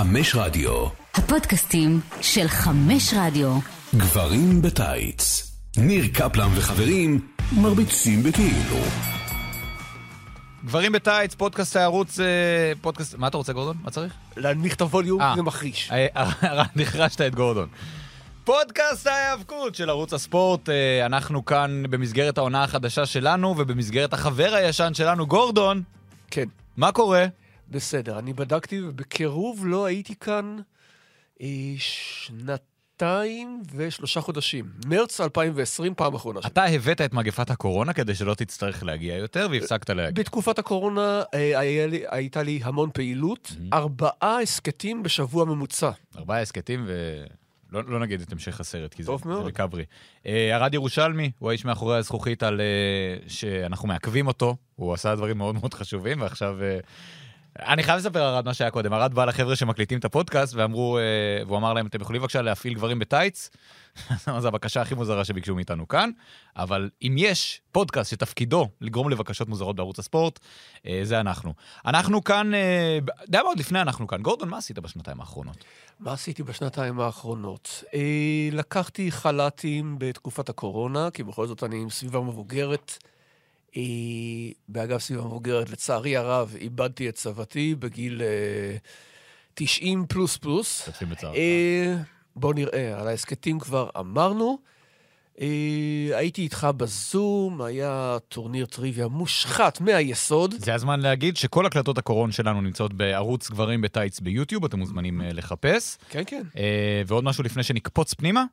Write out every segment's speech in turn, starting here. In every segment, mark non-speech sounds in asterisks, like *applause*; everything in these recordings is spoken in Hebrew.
חמש רדיו. הפודקאסטים של חמש רדיו. גברים בטייץ. ניר קפלן וחברים מרביצים בכאילו. גברים בטייץ, פודקאסט הערוץ, אה, פודקאסט... מה אתה רוצה, גורדון? מה צריך? להנמיך את הווליום, אה. זה מחריש. אה, *laughs* נחרשת את גורדון. פודקאסט ההיאבקות של ערוץ הספורט, אנחנו כאן במסגרת העונה החדשה שלנו ובמסגרת החבר הישן שלנו, גורדון. כן, מה קורה? בסדר. אני בדקתי, ובקירוב לא הייתי כאן אה, שנתיים ושלושה חודשים. מרץ 2020, פעם אחרונה שלי. אתה הבאת את מגפת הקורונה כדי שלא תצטרך להגיע יותר והפסקת להגיע. בתקופת הקורונה אה, לי, הייתה לי המון פעילות, ארבעה הסכתים בשבוע ממוצע. ארבעה הסכתים ו... לא, לא נגיד את המשך הסרט, כי זה, טוב זה מאוד. ריקברי. אה, ארד ירושלמי, הוא האיש מאחורי הזכוכית על... אה, שאנחנו מעכבים אותו, הוא עשה דברים מאוד מאוד חשובים, ועכשיו... אה, אני חייב לספר ארד מה שהיה קודם. ארד בא לחבר'ה שמקליטים את הפודקאסט, ואמרו, אה, והוא אמר להם, אתם יכולים בבקשה להפעיל גברים בטייץ? *laughs* זו הבקשה הכי מוזרה שביקשו מאיתנו כאן, אבל אם יש פודקאסט שתפקידו לגרום לבקשות מוזרות בערוץ הספורט, אה, זה אנחנו. אנחנו כאן, אה, די מאוד לפני אנחנו כאן. גורדון, מה עשית בשנתיים האחרונות? מה עשיתי בשנתיים האחרונות? לקחתי חל"תים בתקופת הקורונה, כי בכל זאת אני עם סביבה מבוגרת. אה, באגב, סביבה מבוגרת, לצערי הרב, איבדתי את סבתי בגיל אה, 90 פלוס פלוס. אה, בוא נראה, על ההסכתים כבר אמרנו. אה, הייתי איתך בזום, היה טורניר טריוויה מושחת מהיסוד. זה הזמן להגיד שכל הקלטות הקורון שלנו נמצאות בערוץ גברים בטייץ ביוטיוב, אתם מוזמנים אה, לחפש. כן, כן. אה, ועוד משהו לפני שנקפוץ פנימה?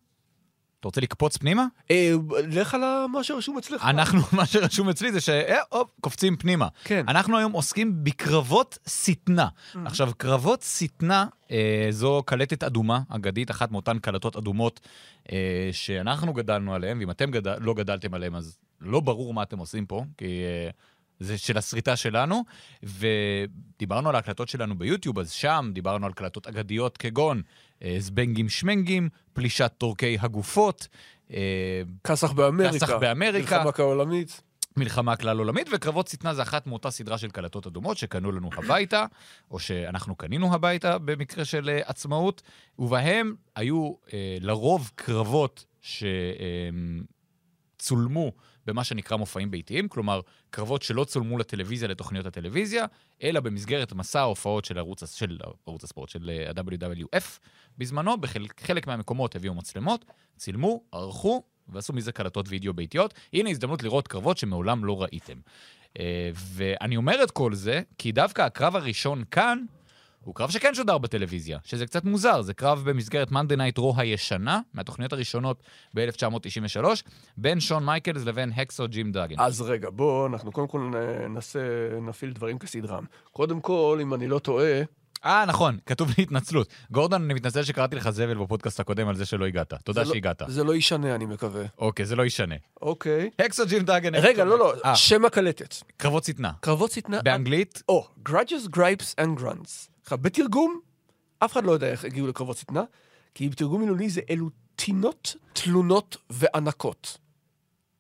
אתה רוצה לקפוץ פנימה? אה, לך על מה שרשום אצלך. אנחנו, *laughs* מה שרשום אצלי זה שהופ, קופצים פנימה. כן. אנחנו היום עוסקים בקרבות שטנה. עכשיו, קרבות שטנה אה, זו קלטת אדומה, אגדית, אחת מאותן קלטות אדומות אה, שאנחנו גדלנו עליהן, ואם אתם גדל, לא גדלתם עליהן, אז לא ברור מה אתם עושים פה, כי אה, זה של הסריטה שלנו. ודיברנו על ההקלטות שלנו ביוטיוב, אז שם דיברנו על קלטות אגדיות כגון אה, זבנגים שמנגים, פלישת טורקי הגופות, אה, כסח באמריקה. כסח באמריקה. מלחמה כעולמית. מלחמה כלל עולמית, וקרבות שטנה זה אחת מאותה סדרה של קלטות אדומות שקנו לנו הביתה, או שאנחנו קנינו הביתה במקרה של אה, עצמאות, ובהם היו אה, לרוב קרבות שצולמו במה שנקרא מופעים ביתיים, כלומר, קרבות שלא צולמו לטלוויזיה, לתוכניות הטלוויזיה, אלא במסגרת מסע ההופעות של ערוץ, של ערוץ הספורט, של אה, ה-WWF בזמנו, בחלק מהמקומות הביאו מצלמות, צילמו, ערכו, ועשו מזה קלטות וידאו ביתיות. הנה הזדמנות לראות קרבות שמעולם לא ראיתם. אה, ואני אומר את כל זה, כי דווקא הקרב הראשון כאן, הוא קרב שכן שודר בטלוויזיה, שזה קצת מוזר, זה קרב במסגרת Monday Night Raw הישנה, מהתוכניות הראשונות ב-1993, בין שון מייקלס לבין הקסו ג'ים דאגן. אז רגע, בוא, אנחנו קודם כל נ- נעשה, נפעיל דברים כסדרם. קודם כל, אם אני לא טועה, אה, נכון, כתוב לי התנצלות. גורדון, אני מתנצל שקראתי לך זבל בפודקאסט הקודם על זה שלא הגעת. תודה זה לא- שהגעת. זה לא ישנה, אני מקווה. אוקיי, זה לא ישנה. אוקיי. הקסו ג'ים דאגן... רגע, לא, לא, אה, שם הקלטת. קרבות שטנה. קרבות שטנה. באנגלית, או, Grudges, Gripes and Grunts. עכשיו, בתרגום, אף אחד לא יודע איך הגיעו לקרבות שטנה, כי בתרגום מילולי זה אלו טינות, תלונות וענקות.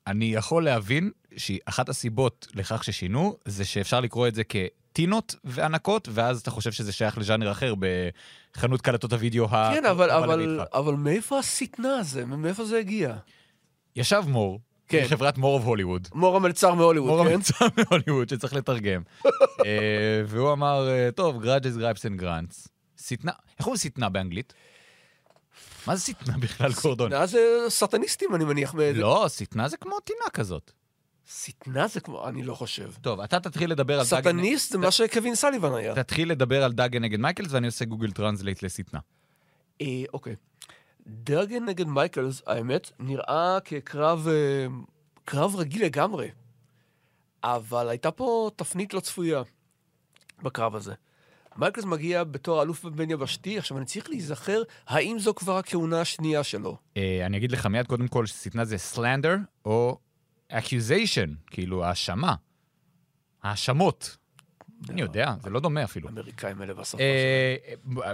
אני יכול להבין שאחת הסיבות לכך ששינו, זה שאפשר לקרוא את זה כטינות וענקות, ואז אתה חושב שזה שייך לז'אנר אחר בחנות קלטות הוידאו ה... כן, אבל, אבל, לביתך. אבל מאיפה השטנה הזה? מאיפה זה הגיע? ישב מור, כן. חברת מור אוף הוליווד. מור המלצר מהוליווד, מור כן? הממצא מהוליווד שצריך לתרגם. *laughs* אה, והוא אמר, אה, טוב, גראג'ס, גרייפס אנד גראנטס. שטנה, איך אומרים שטנה באנגלית? מה זה שטנה בכלל, גורדון? שטנה זה סטניסטים, אני מניח. לא, שטנה זה כמו טינה כזאת. שטנה זה כמו, אני לא חושב. טוב, אתה תתחיל לדבר על דאגן... סטניסט זה מה שקווין סליבן היה. תתחיל לדבר על דאגן נגד מייקלס, ואני עושה Google Translate לשטנה. אה, אוקיי. דאגן נגד מייקלס, האמת, נראה כקרב אה, קרב רגיל לגמרי. אבל הייתה פה תפנית לא צפויה בקרב הזה. מייקלס מגיע בתור אלוף בין יבשתי, עכשיו אני צריך להיזכר האם זו כבר הכהונה השנייה שלו. אה, אני אגיד לך מיד קודם כל ששטנה זה סלנדר או accusation, כאילו האשמה. האשמות. אני יודע, זה לא דומה אפילו. האמריקאים האלה בשפה אה,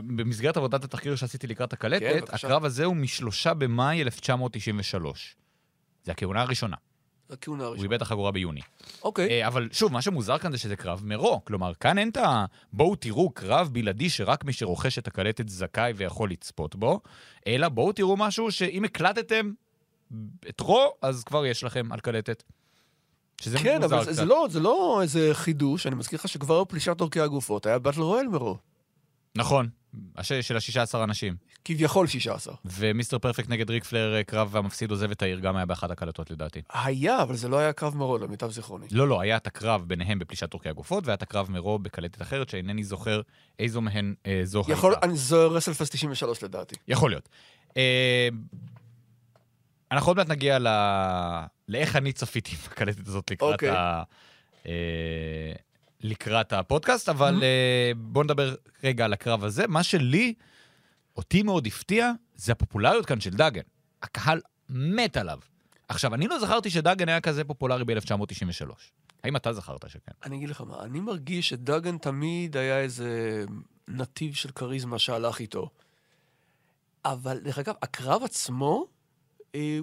במסגרת עבודת התחקיר שעשיתי לקראת כן, הקלטת, בבקשה. הקרב הזה הוא משלושה במאי 1993. זה הכהונה הראשונה. הכהונה הוא הראשונה. איבד את החגורה ביוני. אוקיי. אה, אבל שוב, מה שמוזר כאן זה שזה קרב מרו. כלומר, כאן אין את ה... בואו תראו קרב בלעדי שרק מי שרוכש את הקלטת זכאי ויכול לצפות בו, אלא בואו תראו משהו שאם הקלטתם את רו, אז כבר יש לכם על קלטת. שזה כן, מוזר אבל זה- קצת. זה לא- זה לא איזה חידוש, אני מזכיר לך שכבר פלישת אורכי הגופות, היה באטל רויאל מרו. נכון, הש... של ה-16 אנשים. כביכול 16. ומיסטר פרפקט נגד ריק פלר, אה, קרב והמפסיד עוזב את העיר, גם היה באחת הקלטות לדעתי. היה, אבל זה לא היה קרב מרו, למיטב זיכרוני. לא, לא, היה את הקרב ביניהם בפלישת אורכי הגופות, והיה את הקרב מרו בקלטת אחרת, שאינני זוכר איזו מהן אה, זו יכול, הייתה. אני זו רסלפסט 93 לדעתי. יכול להיות. אה, אנחנו עוד מעט נגיע ל... לאיך אני צפיתי בקלטת הזאת לקראת, אוקיי. ה... אה, לקראת הפודקאסט, אבל אה, בואו נדבר רגע על הקרב הזה. מה שלי, אותי מאוד הפתיע, זה הפופולריות כאן של דאגן. הקהל מת עליו. עכשיו, אני לא זכרתי שדאגן היה כזה פופולרי ב-1993. האם אתה זכרת שכן? אני אגיד לך מה, אני מרגיש שדאגן תמיד היה איזה נתיב של כריזמה שהלך איתו. אבל דרך אגב, הקרב עצמו,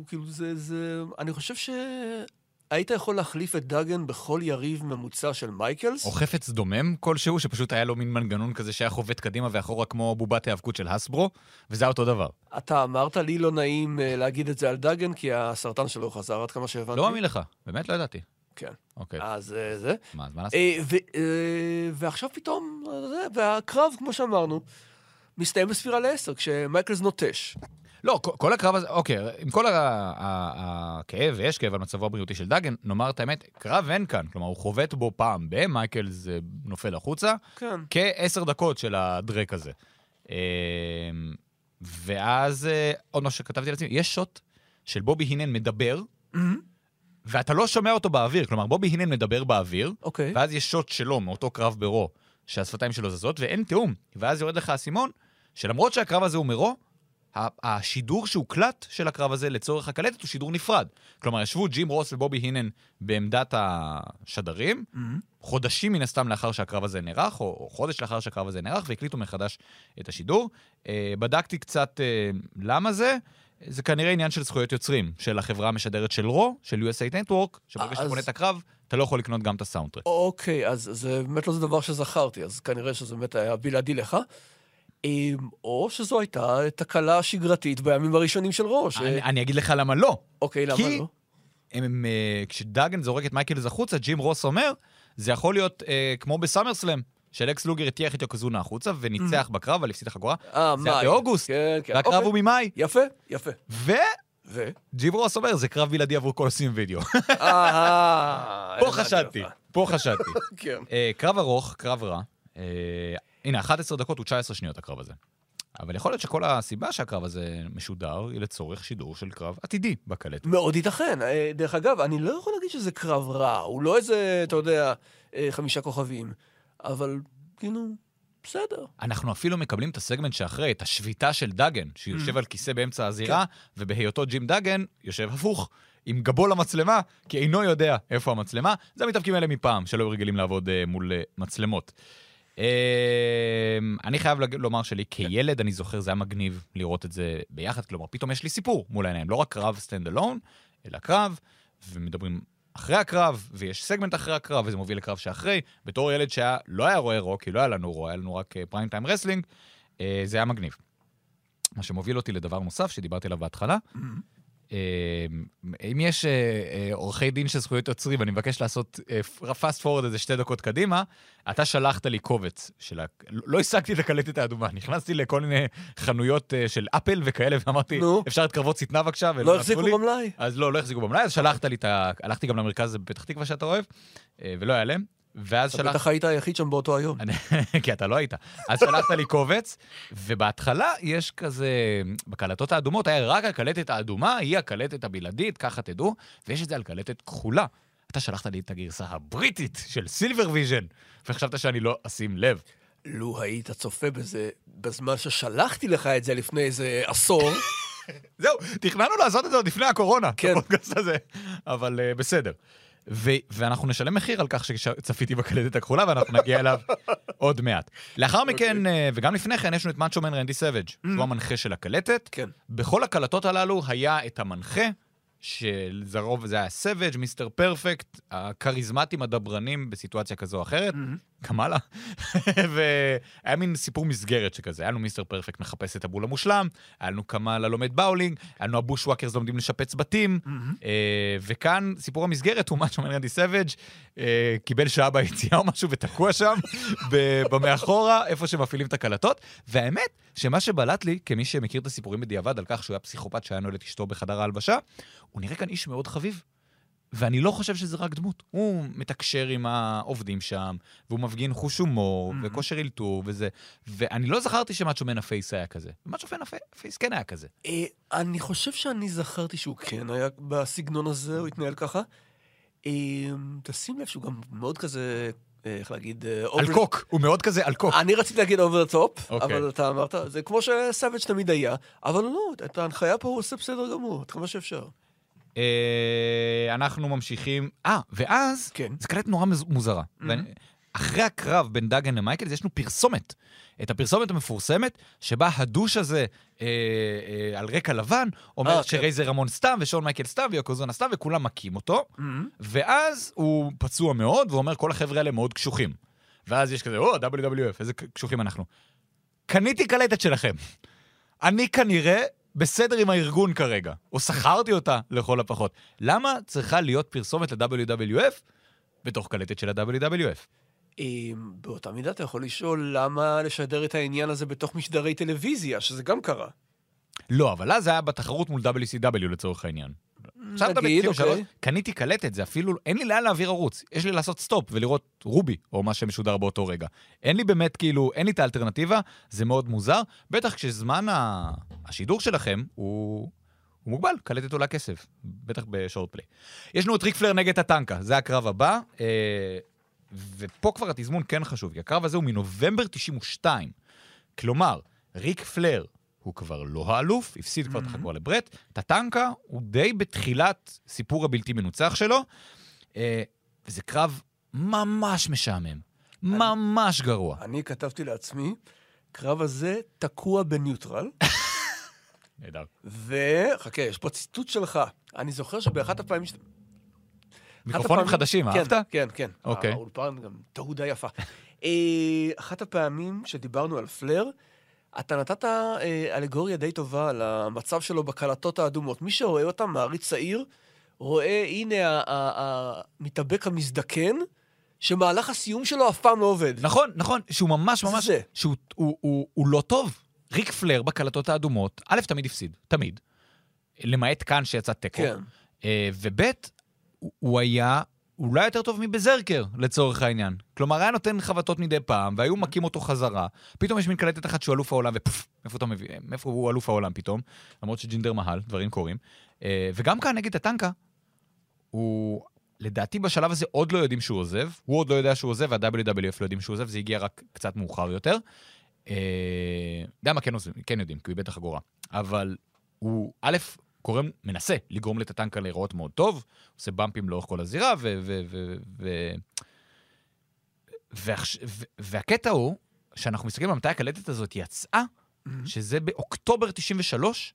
כאילו זה, זה... אני חושב שהיית יכול להחליף את דאגן בכל יריב ממוצע של מייקלס. או חפץ דומם כלשהו, שפשוט היה לו מין מנגנון כזה שהיה חובט קדימה ואחורה כמו בובת היאבקות של הסברו, וזה היה אותו דבר. אתה אמרת לי לא נעים אה, להגיד את זה על דאגן, כי הסרטן שלו חזר עד כמה שהבנתי. לא מאמין לך, באמת לא ידעתי. כן. אוקיי, אז אה, זה. מה, אז מה לעשות? אה, אה, ועכשיו פתאום, אה, והקרב, כמו שאמרנו, מסתיים בספירה לעשר, כשמייקלס נוטש. לא, כל- הקרב הזה, אוקיי, עם כל הכאב, ויש כאב על מצבו הבריאותי של דאגן, נאמר את האמת, קרב אין כאן. כלומר, הוא חובט בו פעם ב, מייקלס אה, נופל החוצה, כן. כעשר דקות של הדרק הזה. אה, ואז, אה, עוד משהו שכתבתי לעצמי, יש שוט של בובי הינן מדבר, ואתה לא שומע אותו באוויר. כלומר, בובי הינן מדבר באוויר, אוקיי. ואז יש שוט שלו מאותו קרב ברו, שהשפתיים שלו זזות, ואין תיאום. ואז יורד לך האסימון, שלמרות שהקרב הזה הוא מרו, השידור שהוקלט של הקרב הזה לצורך הקלטת הוא שידור נפרד. כלומר, ישבו ג'ים רוס ובובי הינן בעמדת השדרים, חודשים מן הסתם לאחר שהקרב הזה נערך, או, או חודש לאחר שהקרב הזה נערך, והקליטו מחדש את השידור. אה, בדקתי קצת אה, למה זה. זה כנראה עניין של זכויות יוצרים, של החברה המשדרת של רו, של USA Network, שברגע שאתה אז- קונה את הקרב, אתה לא יכול לקנות גם את הסאונדטרק. אוקיי, אז זה באמת לא זה דבר שזכרתי, אז כנראה שזה באמת היה בלעדי לך. או שזו הייתה תקלה שגרתית בימים הראשונים של ראש. אני, אני אגיד לך למה לא. אוקיי, למה כי- לא? הם, אה, כשדאגן זורק את מייקלס החוצה, ג'ים רוס אומר, זה יכול להיות אה, כמו ב SummerSlam, שלקס לוגר הטיח את יוקוזונה החוצה וניצח בקרב, אבל הפסיד החגורה. אה, זה היה מאי. באוגוסט, כן, כן. והקרב אוקיי. הוא ממאי. יפה, יפה. וג'ים ו? רוס אומר, זה קרב בלעדי עבור Coliseum Video. *laughs* אה, פה חשדתי. פה *laughs* חשדתי. כן. אה, קרב ארוך, קרב רע. הנה, 11 דקות ו-19 שניות הקרב הזה. אבל יכול להיות שכל הסיבה שהקרב הזה משודר היא לצורך שידור של קרב עתידי בקלטת. מאוד ייתכן. אה, דרך אגב, אני לא יכול להגיד שזה קרב רע, הוא לא איזה, אתה יודע, אה, חמישה כוכבים, אבל כאילו, בסדר. אנחנו אפילו מקבלים את הסגמנט שאחרי, את השביתה של דאגן, שיושב על כיסא באמצע הזירה, ובהיותו ג'ים דאגן, יושב הפוך, עם גבו למצלמה, כי אינו יודע איפה המצלמה. זה המתאבקים האלה מפעם, שלא היו רגילים לעבוד אה, מול אה, מצלמות. אה, אני חייב לומר שלי, כילד, אני זוכר, זה היה מגניב לראות את זה ביחד. כלומר, פתאום יש לי סיפור מול העיניים, לא רק קרב stand alone, אלא קרב, ומדברים אחרי הקרב, ויש סגמנט אחרי הקרב, וזה מוביל לקרב שאחרי. בתור ילד שהיה, לא היה רואה רוק, כי לא היה לנו Raw, היה לנו רק פריים טיים רסלינג, זה היה מגניב. מה שמוביל אותי לדבר נוסף שדיברתי עליו בהתחלה. אה, אם יש אה, אה, עורכי דין של זכויות יוצרים, אני מבקש לעשות fast forward איזה שתי דקות קדימה, אתה שלחת לי קובץ של ה... לא השגתי את הקלטת האדומה, נכנסתי לכל מיני חנויות של אפל וכאלה, ואמרתי, נו. אפשר את קרבות שטנה בבקשה? לא החזיקו. במלאי? אז לא, לא החזיקו במלאי, אז שלחת לי את ה... הלכתי גם למרכז בפתח תקווה שאתה אוהב, ולא היה להם. ואז אתה שלחת לי... בטח היית היחיד שם באותו היום. *laughs* כי אתה לא היית. אז שלחת לי קובץ, ובהתחלה יש כזה, בקלטות האדומות היה רק הקלטת האדומה, היא הקלטת הבלעדית, ככה תדעו, ויש את זה על קלטת כחולה. אתה שלחת לי את הגרסה הבריטית של סילבר ויז'ן, וחשבת שאני לא אשים לב. לו היית צופה בזה בזמן ששלחתי לך את זה לפני איזה עשור, *laughs* זהו, תכננו לעשות את זה עוד לפני הקורונה, כן. אבל uh, בסדר. ו- ואנחנו נשלם מחיר על כך שצפיתי בקלטת הכחולה, ואנחנו נגיע אליו *laughs* עוד מעט. לאחר מכן, uh, וגם לפני כן, יש לנו את מאצ'ו מן רנדי סאבג', שהוא המנחה של הקלטת. כן. בכל הקלטות הללו היה את המנחה שלרוב זה היה סוואג', מיסטר פרפקט, הכריזמטים הדברנים בסיטואציה כזו או אחרת, קמאלה. *laughs* והיה מין סיפור מסגרת שכזה, היה לנו מיסטר פרפקט מחפש את הבול המושלם, היה לנו קמאלה לומד באולינג, היה לנו הבושוואקרס לומדים לשפץ בתים, אה, וכאן סיפור המסגרת הוא מה שאומר רנדי סוואג', אה, קיבל שעה ביציאה או משהו ותקוע שם, *laughs* במאחורה, איפה שמפעילים את הקלטות, והאמת, שמה שבלט לי, כמי שמכיר את הסיפורים בדיעבד על כך שהוא היה פסיכופת שהיה נועל את אשתו בחדר ההלבשה, הוא נראה כאן איש מאוד חביב. ואני לא חושב שזה רק דמות. הוא מתקשר עם העובדים שם, והוא מפגין חוש הומור, Mhm. וכושר אלתור וזה. ואני לא זכרתי שמאצ'ו מן הפייס היה כזה. מאצ'ו מן הפייס כן היה כזה. אה, אני חושב שאני זכרתי שהוא כן היה בסגנון הזה, הוא התנהל ככה. אה, תשים לב שהוא גם מאוד כזה, אה, איך להגיד... אה, over- אלקוק, הוא מאוד כזה אלקוק. אני רציתי להגיד the top, אוקיי. אבל אתה אמרת, זה כמו שסאביץ' תמיד היה, אבל לא, את ההנחיה פה הוא עושה בסדר גמור, עד כמה שאפשר. אה, אנחנו ממשיכים... אה, ואז, כן. זה קלט נורא מוז- מוזרה. ואני- אחרי הקרב בין דאגן למייקלס, יש לנו פרסומת. את הפרסומת המפורסמת, שבה הדוש הזה אה, אה, על רקע לבן, אומר אה, כן. שרייזר רמון סתם, ושון מייקל סתם, ויוקוזונה סתם, וכולם מכים אותו. ואז הוא פצוע מאוד, והוא אומר, כל החבר'ה האלה מאוד קשוחים. ואז יש כזה, או, WWF, איזה קשוחים אנחנו. קניתי קלטת שלכם. אני כנראה בסדר עם הארגון כרגע, או שקרתי אותה לכל הפחות. למה צריכה להיות פרסומת ל-WWF בתוך קלטת של ה-WWF? באותה מידה אתה יכול לשאול למה לשדר את העניין הזה בתוך משדרי טלוויזיה, שזה גם קרה. לא, אבל אז זה היה בתחרות מול WCW לצורך העניין. עכשיו אתה בציון אוקיי. שלוש, קניתי קלטת, זה אפילו, אין לי לאן להעביר ערוץ. יש לי לעשות stop ולראות רובי, או מה שמשודר באותו רגע. אין לי באמת, כאילו, אין לי את האלטרנטיבה, זה מאוד מוזר. בטח כשזמן ה... השידור שלכם הוא... הוא מוגבל, קלטת עולה כסף, בטח בשורט פליי. יש לנו את ריק פלר נגד הטנקה, זה הקרב הבא, אה, ופה כבר התזמון כן חשוב, כי הקרב הזה הוא מנובמבר 92. כלומר, ריק פלר הוא כבר לא האלוף, הפסיד כבר את החגורה לברט, טטנקה הוא די בתחילת סיפור הבלתי מנוצח שלו, אה, וזה קרב ממש משעמם, ממש גרוע. אני כתבתי לעצמי, קרב הזה תקוע בניוטרל, *laughs* נהדר. וחכה, יש פה ציטוט שלך. אני זוכר שבאחת הפעמים... מיקרופונים חדשים, כן, אהבת? כן, כן. אוקיי. האולפן גם תהודה יפה. אה, אחת הפעמים שדיברנו על פלר, אתה נתת אה, אלגוריה די טובה על המצב שלו בקלטות האדומות. מי שרואה אותם, מעריץ צעיר, רואה, הנה המתאבק המזדקן, שמהלך הסיום שלו אף פעם לא עובד. נכון, נכון, שהוא ממש ממש, זה. שהוא הוא, הוא, הוא לא טוב. ריק פלר בקלטות האדומות, א', תמיד הפסיד, תמיד. למעט כאן שיצא תיקו. כן. אה, וב', הוא היה אולי יותר טוב מבזרקר, לצורך העניין. כלומר, היה נותן חבטות מדי פעם, והיו מכים אותו חזרה. פתאום יש מין קלטת אחת שהוא אלוף העולם, ופוף, מאיפה אתה מביא, מאיפה הוא אלוף העולם פתאום? למרות שג'ינדר מהל, דברים קורים. אה, וגם כאן, נגד הטנקה, הוא... לדעתי בשלב הזה עוד לא יודעים שהוא עוזב, הוא עוד לא יודע שהוא עוזב, וה-WWF לא יודעים שהוא עוזב, זה הגיע רק קצת מאוחר יותר. אה, יודע מה כן, עוזב, כן יודעים, כי הוא איבד את החגורה. אבל הוא, א', גורם, מנסה לגרום לטטנקה להיראות מאוד טוב, עושה במפים לאורך כל הזירה, ו... ו, ו, ו ועכש- ו- והקטע הוא, שאנחנו מסתכלים על מתי הקלטת הזאת יצאה, שזה באוקטובר 93,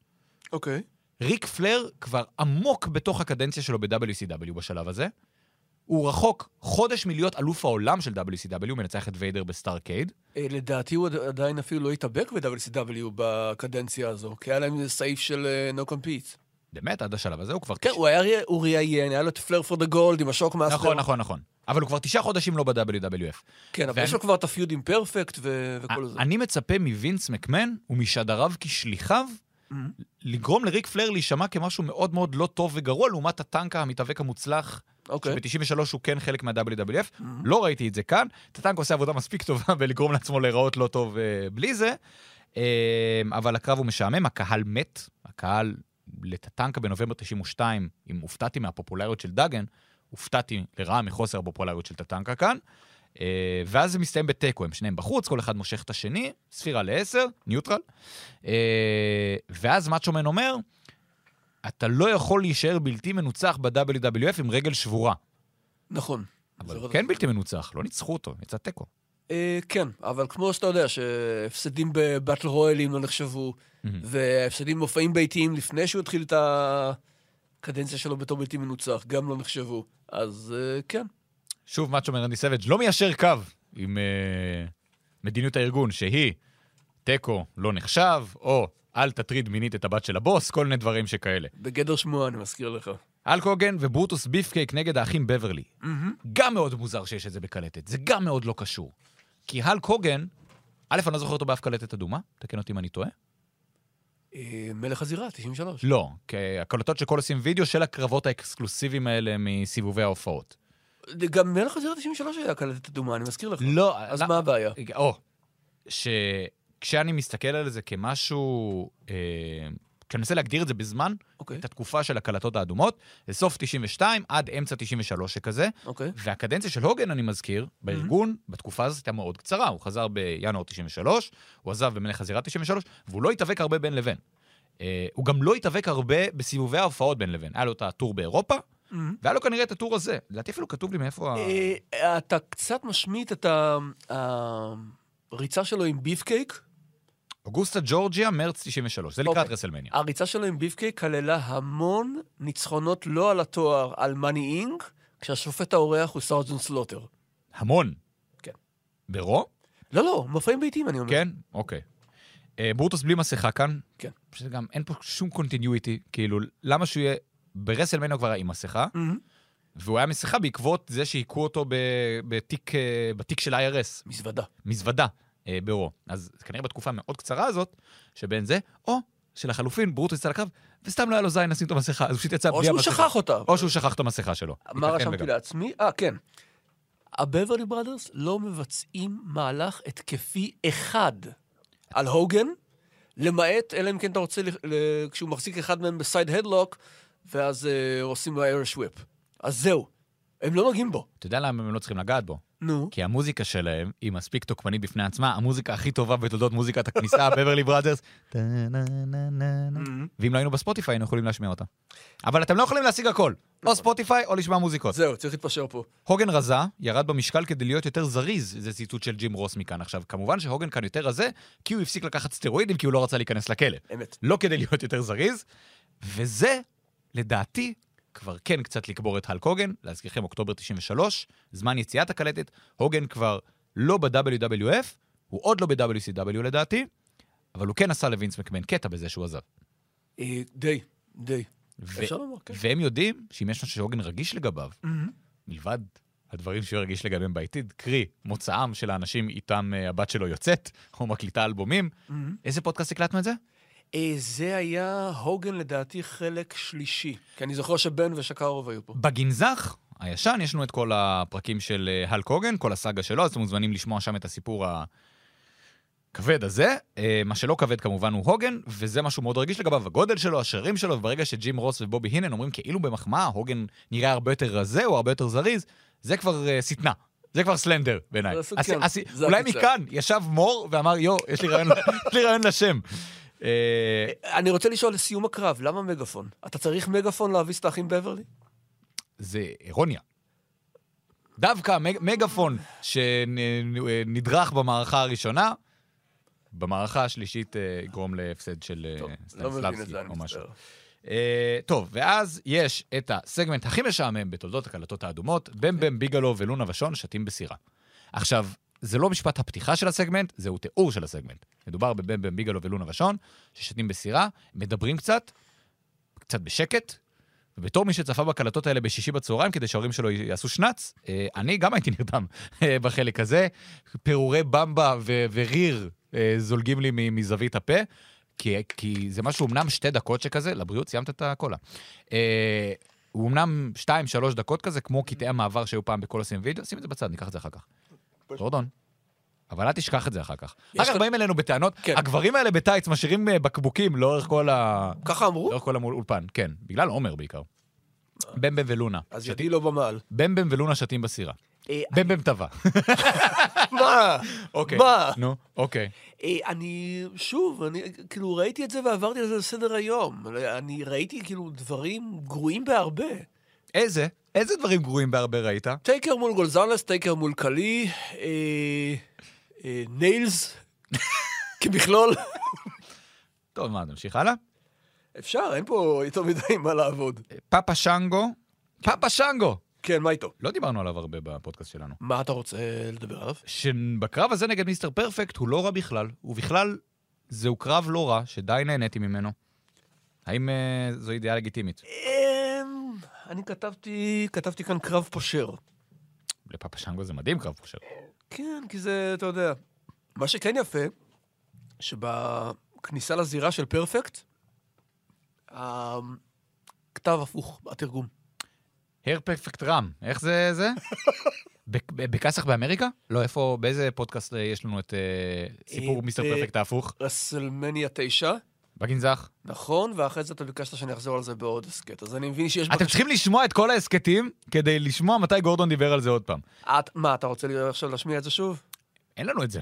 אוקיי. ריק פלר כבר עמוק בתוך הקדנציה שלו ב-WCW בשלב הזה. הוא רחוק חודש מלהיות אלוף העולם של WCW, הוא מנצח את ויידר בסטארקייד. אה, לדעתי הוא עד- עדיין אפילו לא התאבק ב-WCW בקדנציה הזו, כי היה להם סעיף של אה, no compete. באמת, עד השלב הזה הוא כבר... כן, הוא היה ראיין, היה לו את פלייר פור דה גולד עם השוקמאסטר. נכון, נכון, נכון. אבל הוא כבר תשעה חודשים לא ב-WWF. כן, אבל יש לו כבר את הפיוד עם פרפקט וכל זה. אני מצפה מווינס מקמן ומשדריו כשליחיו לגרום לריק פלר להישמע כמשהו מאוד מאוד לא טוב וגרוע, לעומת הטנק המתאבק המוצלח, אוקיי. שב-93 הוא כן חלק מה-WWF. לא ראיתי את זה כאן. טטנק עושה עבודה מספיק טובה *laughs* בלגרום לעצמו להיראות לא טוב אה, בלי זה, אה, אבל הקרב הוא משעמם, הקהל מת, הקהל לטטנקה בנובמבר 92, אם הופתעתי מהפופולריות של דאגן, הופתעתי לרעה מחוסר הפופולריות של טטנקה כאן. אה, ואז זה מסתיים בתיקו, הם שניהם בחוץ, כל אחד מושך את השני, ספירה לעשר, ניוטרל. אה, ואז מאצ'ומן אומר, אתה לא יכול להישאר בלתי מנוצח ב-WWF עם רגל שבורה. נכון. אבל הוא כן בלתי מנוצח, לא ניצחו אותו, יצא תיקו. אה, כן, אבל כמו שאתה יודע, שהפסדים בבטל רויאלים לא נחשבו, והפסדים במופעים ביתיים לפני שהוא התחיל את הקדנציה שלו בתור בלתי מנוצח, גם לא נחשבו. אז כן. שוב, מאצ'ו מרנדי סבג' לא מיישר קו עם uh, מדיניות הארגון, שהיא תיקו לא נחשב, או אל תטריד מינית את הבת של הבוס, כל מיני דברים שכאלה. בגדר שמועה, אני מזכיר לך. אלק הוגן וברוטוס ביפקייק נגד האחים בברלי. גם מאוד מוזר שיש את זה בקלטת, זה גם מאוד לא קשור. כי הלק הוגן, א', אני לא זוכר אותו באף קלטת אדומה, תקן אותי אם אני טועה. אה, מלך הזירה, 93. לא, כי הקלטות שכל עושים וידאו של הקרבות האקסקלוסיביים האלה מסיבובי ההופעות. גם מלך הזירה 93 היה קלטת אדומה, אני מזכיר לך. לא, אז לא- מה הבעיה? או, שכשאני מסתכל על זה כמשהו, אה, כשאני מנסה להגדיר את זה בזמן, אוקיי, את התקופה של הקלטות האדומות, זה סוף 92 עד אמצע 93 שכזה, אוקיי. והקדנציה של הוגן, אני מזכיר, בארגון, בתקופה הזאת הייתה מאוד קצרה. הוא חזר בינואר 93, הוא עזב במלך הזירה 93, והוא לא התאבק הרבה בין לבין. אה, הוא גם לא התאבק הרבה בסיבובי ההופעות בין לבין. היה לו את הטור באירופה, והיה לו כנראה את הטור הזה. לדעתי אפילו כתוב לי מאיפה ה... אה, אתה קצת משמיט את הריצה שלו עם ביפקייק. אוגוסטה ג'ורג'יה, מרץ 93. זה לקראת אוקיי. רסלמניה. הריצה שלו עם ביפקייק כללה המון ניצחונות לא על התואר, על מאני אינק, כשהשופט האורח הוא סארג'נט סלוטר. המון. כן. ברו? לא, לא, מופעים ביתיים, אני אומר. כן? אוקיי. אה, ברוטוס בלי מסכה כאן. כן. שזה גם, אין פה שום continuity. כאילו, למה שהוא יהיה... ברסלמניה הוא כבר היה עם מסכה. והוא היה מסכה בעקבות זה שהיכו אותו בתיק, אה, בתיק של IRS, מזוודה. מזוודה, אה, ברו. אז כנראה בתקופה המאוד קצרה הזאת, שבין זה, או שלחלופין, ברוטו יצא לקרב, וסתם לא היה לו זין לשים את המסכה, אז הוא פשוט יצא או בלי שהוא המסכה. שכח אותה. או שהוא שכח את המסכה שלו. מה רשמתי. לעצמי? אה, כן. הבברלי בראדרס לא מבצעים מהלך התקפי אחד על הוגן, למעט, אלא אם כן אתה רוצה, כשהוא מחזיק אחד מהם בסייד הדלוק, ואז אה, עושים לו איירש וויפ. אז זהו, הם לא נוגעים בו. אתה יודע למה הם לא צריכים לגעת בו? נו. כי המוזיקה שלהם היא מספיק תוקפנית בפני עצמה, המוזיקה הכי טובה בתולדות מוזיקת הכניסה, *laughs* בברלי בראדרס. ואם לא היינו בספוטיפיי, היינו יכולים להשמיע אותה. אבל אתם לא יכולים להשיג הכל. או ספוטיפיי או לשמוע מוזיקות. זהו, צריך להתפשר פה. הוגן רזה, ירד במשקל כדי להיות יותר זריז, זה ציטוט של ג'ים רוס מכאן. עכשיו, כמובן שהוגן כאן יותר רזה, כי הוא הפסיק לקחת סטרואידים, כי הוא לא רצה להיכנס לכלא. אמת. לא כדי להיות יותר זריז, וזה, לדעתי, כבר כן קצת לקבור את הלק הוגן, להזכירכם, אוקטובר 93, זמן יציאת הקלטת, הוגן כבר לא ב-WWF, הוא עוד לא ב-WCW לדעתי, אבל הוא כן עשה לווינס מקמן קטע בזה שהוא עזב. אה, די, די. ו- אפשר לומר, כן. והם יודעים שאם יש משהו שהוגן רגיש לגביו, מלבד הדברים שהוא רגיש לגביהם בעתיד, קרי, מוצאם של האנשים איתם אה, הבת שלו יוצאת, או מקליטה אלבומים, איזה פודקאסט הקלטנו את זה? אה, זה היה הוגן לדעתי חלק שלישי. כי אני זוכר שבן ושקרוב היו פה. בגנזך הישן יש לנו את כל הפרקים של אה, הלק הוגן, כל הסאגה שלו, אז אתם מוזמנים לשמוע שם את הסיפור הכבד הזה. אה, מה שלא כבד כמובן הוא הוגן, וזה משהו מאוד רגיש לגביו, הגודל שלו, השרירים שלו, וברגע שג'ים רוס ובובי הינן אומרים כאילו במחמאה, הוגן נראה הרבה יותר רזה או הרבה יותר זריז, זה כבר אה, שטנה. זה כבר סלנדר בעיניי. כן, אולי. מכאן ישב מור ואמר, יו, יש לי רעיון *laughs* לשם. אה, אני רוצה לשאול לסיום הקרב, למה מגפון? אתה צריך מגפון להביס את האחים בברלי? זה אירוניה. דווקא מג, מגפון שנדרך במערכה הראשונה, במערכה השלישית אה, יגרום להפסד של אה, לא סטניסלבסקי או משהו. טוב, ואז יש את הסגמנט הכי משעמם בתולדות הקלטות האדומות, במבם, ביגלו ולונה ושון שתים בסירה. עכשיו, זה לא משפט הפתיחה של הסגמנט, זהו תיאור של הסגמנט. מדובר בבמבם, ביגלו ולונה ושון, ששתים בסירה, מדברים קצת, קצת בשקט, ובתור מי שצפה בקלטות האלה בשישי בצהריים, כדי שההורים שלו יעשו שנץ, אה, אני גם הייתי נרדם אה, בחלק הזה. פירורי במבה ו- וריר אה, זולגים לי מזווית הפה, כי, כי זה משהו אמנם שתי דקות שכזה, לבריאות, סיימת את הקולה. הוא אמנם שתיים, שלוש דקות כזה, כמו קטעי המעבר שהיו פעם בכל עושים וידאו, שים את זה בצד, ניקח את זה אחר כך. גורדון. אבל אל תשכח את זה אחר כך. אחר כך באים אלינו בטענות, כן. הגברים האלה בטייץ משאירים אה, בקבוקים לאורך כל ה... ככה אמרו? לאורך כל האולפן, כן. בגלל עומר בעיקר. במבם ולונה. אז ידי לא במעל. במבם ולונה שתים בסירה. אה, במבם טבע. *laughs* מה? אוקיי. מה? נו, אוקיי. אה, אני, שוב, אני כאילו ראיתי את זה ועברתי על זה לסדר היום. אני ראיתי כאילו דברים גרועים בהרבה. איזה? איזה דברים גרועים בהרבה ראית? טייקר מול גולזנס, טייקר מול קלי, ניילס, *laughs* כמכלול. טוב, מה, נמשיך הלאה? אפשר, אין פה יותר מדי מה לעבוד. פאפה שנגו, פאפה שנגו! כן, מה איתו? לא דיברנו עליו הרבה בפודקאסט שלנו. מה אתה רוצה לדבר עליו? שבקרב הזה נגד מיסטר פרפקט הוא לא רע בכלל, ובכלל, זהו קרב לא רע, שדי נהניתי ממנו. האם אה, זו ידיעה לגיטימית? אמ, אני כתבתי, כתבתי כאן קרב פושר. לפאפה שנגו זה מדהים קרב פושר. כן, כי זה, אתה יודע. מה שכן יפה, שבכניסה לזירה של פרפקט, הכתב הפוך, התרגום. הר פרפקט רם, איך זה זה? *laughs* בקאסח באמריקה? לא, איפה, באיזה פודקאסט אה, יש לנו את אה, סיפור אה, מיסטר פרפקט ההפוך? רסלמניה 9, בגנזך. נכון, ואחרי זה אתה ביקשת שאני אחזור על זה בעוד הסכת, אז אני מבין שיש... אתם צריכים לשמוע את כל ההסכתים כדי לשמוע מתי גורדון דיבר על זה עוד פעם. את, מה, אתה רוצה עכשיו להשמיע את זה שוב? אין לנו את זה,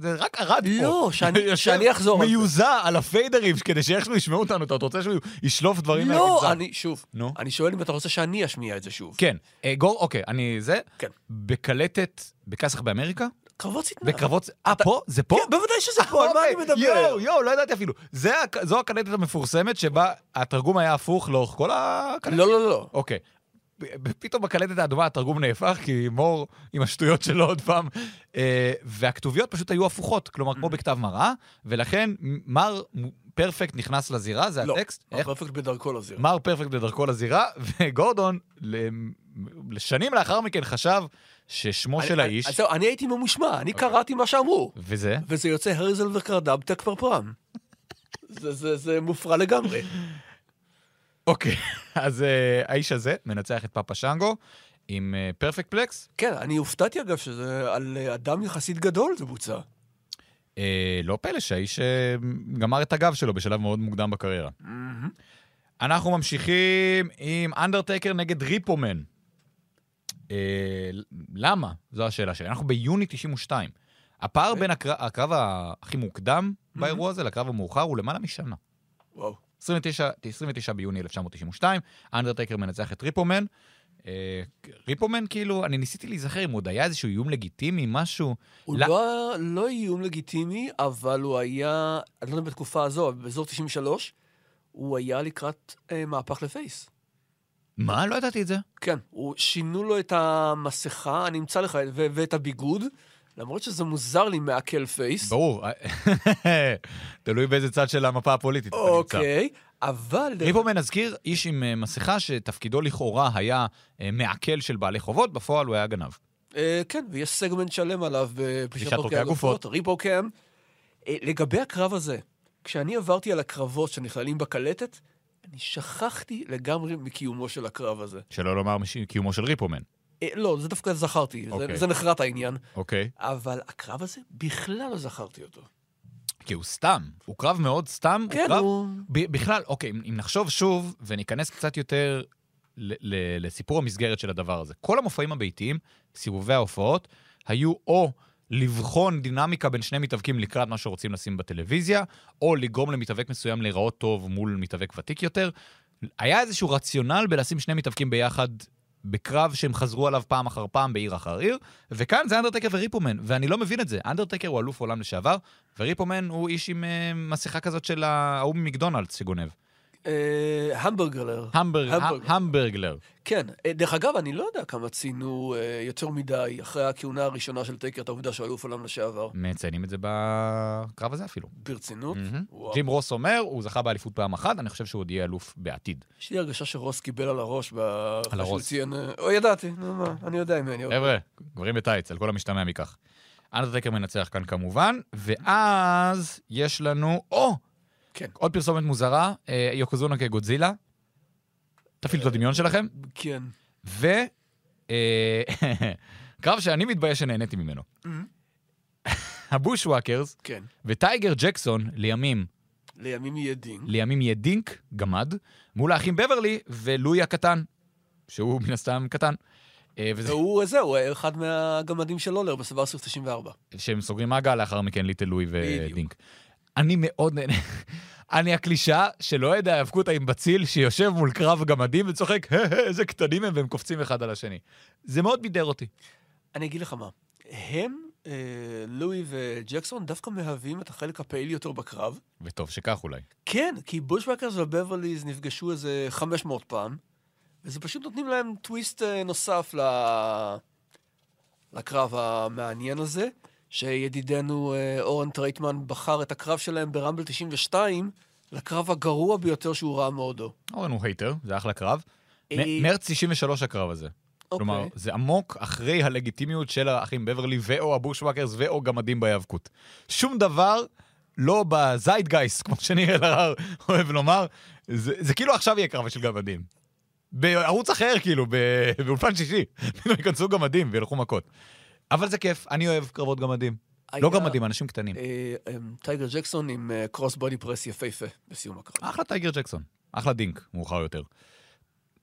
זה רק ארד פה. לא, שאני- *laughs* שאני אחזור על זה. מיוזע על הפיידרים, כדי שאיכשהו ישמעו אותנו, אתה רוצה שהוא ישלוף דברים לא, מהגנזך? אני, שוב, נו. אני שואל אם אתה רוצה שאני אשמיע את זה שוב. כן, אה, גור, אוקיי, אני זה, כן. בקלטת בקאסח באמריקה? קרבות שטנה. בקרבות, אה, פה? זה פה? כן, בוודאי שזה פה, על מה אני אוקיי, מדבר? יואו, יואו, לא ידעתי אפילו. זו הקלטת המפורסמת שבה התרגום היה הפוך לאורך כל הקלטת. לא, לא, לא. אוקיי. פתאום בקלטת האדומה התרגום נהפך, כי מור עם השטויות שלו עוד פעם. אה, והכתוביות פשוט היו הפוכות, כלומר, כמו בכתב מראה, ולכן מר פרפקט נכנס לזירה, זה לא, הטקסט. איך? הפרפקט בדרכו לזירה. מר פרפקט בדרכו לזירה, *laughs* וגורדון, לשנים לאחר מכן חשב ששמו של האיש, אז זהו, אני הייתי ממושמע, אני אוקיי. קראתי מה שאמרו. וזה, וזה יוצא הרזל וקרדב טק פרפרם. זה- זה זה מופרע לגמרי. אוקיי, *laughs* אז אה, האיש הזה מנצח את פאפה שנגו עם פרפקט פלקס. כן, אני הופתעתי אגב שזה על אה, אדם יחסית גדול זה בוצע. אה, לא פלא שהאיש אה, גמר את הגב שלו בשלב מאוד מוקדם בקריירה. אנחנו ממשיכים עם אנדרטייקר נגד ריפומן. אה, למה? זו השאלה שלי. אנחנו ביוני 92. הפער בין הקרב, הקרב הכי מוקדם באירוע הזה לקרב המאוחר הוא למעלה משנה. וואו. 29, 29 ביוני 1992, אנדרטייקר מנצח את ריפו מן. אה, ריפו מן, כאילו, אני ניסיתי להיזכר אם עוד היה איזשהו איום לגיטימי, משהו. הוא לא- לא, לא איום לגיטימי, אבל הוא היה, אני לא יודע בתקופה הזו, באזור 93, הוא היה לקראת אה, מהפך לפייס. מה? לא ידעתי את זה. כן, הוא, שינו לו את המסכה, אני אמצא לך, ו- ואת הביגוד, למרות שזה מוזר לי מהכל פייס. ברור. *laughs* תלוי באיזה צד של המפה הפוליטית אתה נמצא. אוקיי, אבל... ריפומן, נזכיר, איש עם אה, מסכה שתפקידו לכאורה היה אה, מעכל של בעלי חובות, בפועל הוא היה גנב. אה, כן, ויש סגמנט שלם עליו בפלישת אורכי אורכי הגופות. אה, לגבי הקרב הזה, כשאני עברתי על הקרבות שנכללים בקלטת, אני שכחתי לגמרי מקיומו של הקרב הזה. שלא לומר מש- קיומו של ריפומן. אה, לא, זה דווקא זכרתי, אוקיי. זה, זה נחרט העניין, אוקיי. אבל הקרב הזה, בכלל לא זכרתי אותו. כי הוא סתם. הוא קרב מאוד סתם. כן, קרב... הוא... ב- בכלל, אוקיי, אם נחשוב שוב וניכנס קצת יותר ל- ל- לסיפור המסגרת של הדבר הזה. כל המופעים הביתיים, סיבובי ההופעות, היו או לבחון דינמיקה בין שני מתאבקים לקראת מה שרוצים לשים בטלוויזיה, או לגרום למתאבק מסוים להיראות טוב מול מתאבק ותיק יותר. היה איזשהו רציונל בלשים שני מתאבקים ביחד בקרב שהם חזרו עליו פעם אחר פעם בעיר אחר עיר, וכאן זה אנדרטקר וריפומן, ואני לא מבין את זה. אנדרטקר הוא אלוף עולם לשעבר, וריפומן הוא איש עם uh, מסכה כזאת של ההוא ממקדונלדס שגונב. אה, המברגלר. המברגלר. כן. אה, דרך אגב, אני לא יודע כמה ציינו אה, יותר מדי אחרי הכהונה הראשונה של טייקר את העובדה שהוא אלוף עולם לשעבר. מציינים את זה בקרב הזה אפילו. ברצינות? ג'ים רוס אומר, הוא זכה באליפות פעם אחת, אני חושב שהוא עוד יהיה אלוף בעתיד. יש לי הרגשה שרוס קיבל על הראש שהוא הראש. או, ידעתי, נו מה, אני יודע ממני. חבר'ה, גברים בטייץ, על כל המשתמע מכך. אנדרטקר מנצח כאן כמובן, ואז יש לנו, או, כן. עוד פרסומת מוזרה, אה, יוקוזונה כגודזילה. תפעילו את הדמיון שלכם. כן. ו... אה, *laughs* קרב שאני מתבייש שנהניתי ממנו. הבוש וואקרס כן. וטייגר ג'קסון לימים, לימים יהיה דין. לימים יהיה דינק, גמד, מול האחים בברלי ולואי הקטן, שהוא מן הסתם קטן. אה, והוא, זהו, אחד מהגמדים של לולר בסבר סוף 94. שהם סוגרים מעגל לאחר מכן ליטל לואי. ודינק. אני מאוד נהנה. *laughs* אני הקלישאה של אוהד ההיאבקות האימבציל שיושב מול קרב גמדים וצוחק, "הה, הה, איזה קטנים הם, והם קופצים אחד על השני. זה מאוד בידר אותי. אני אגיד לך מה, הם אה, לואי וג'קסון דווקא מהווים את החלק הפעיל יותר בקרב. וטוב שכך אולי. כן, כי בושוואקרס ובברליז נפגשו איזה 500 פעם, וזה פשוט נותנים להם טוויסט אה, נוסף ל... לקרב המעניין הזה, שידידנו אה, אורן טרייטמן בחר את הקרב שלהם ברמבל 92 לקרב הגרוע ביותר שהוא ראה מעודו. אורן הוא הייטר, זה אחלה קרב. אה, מרץ 93 הקרב הזה. אוקיי. כלומר, זה עמוק אחרי הלגיטימיות של האחים בברלי ואו הבושוואקרס ואו גמדים בהיאבקות. שום דבר לא ב-zeitgeist, כמו שניר אלהרר *laughs* אוהב לומר, זה, זה כאילו עכשיו יהיה קרב של גמדים. בערוץ אחר, כאילו, באולפן שישי. *laughs* פתאום ייכנסו גמדים וילכו מכות. אבל זה כיף, אני אוהב קרבות גמדים. לא היה, גמדים, אנשים קטנים. אה, אה, טייגר ג'קסון עם קרוס בודי פרס יפהפה בסיום הקרב. אחלה טייגר ג'קסון, אחלה דינק, מאוחר יותר.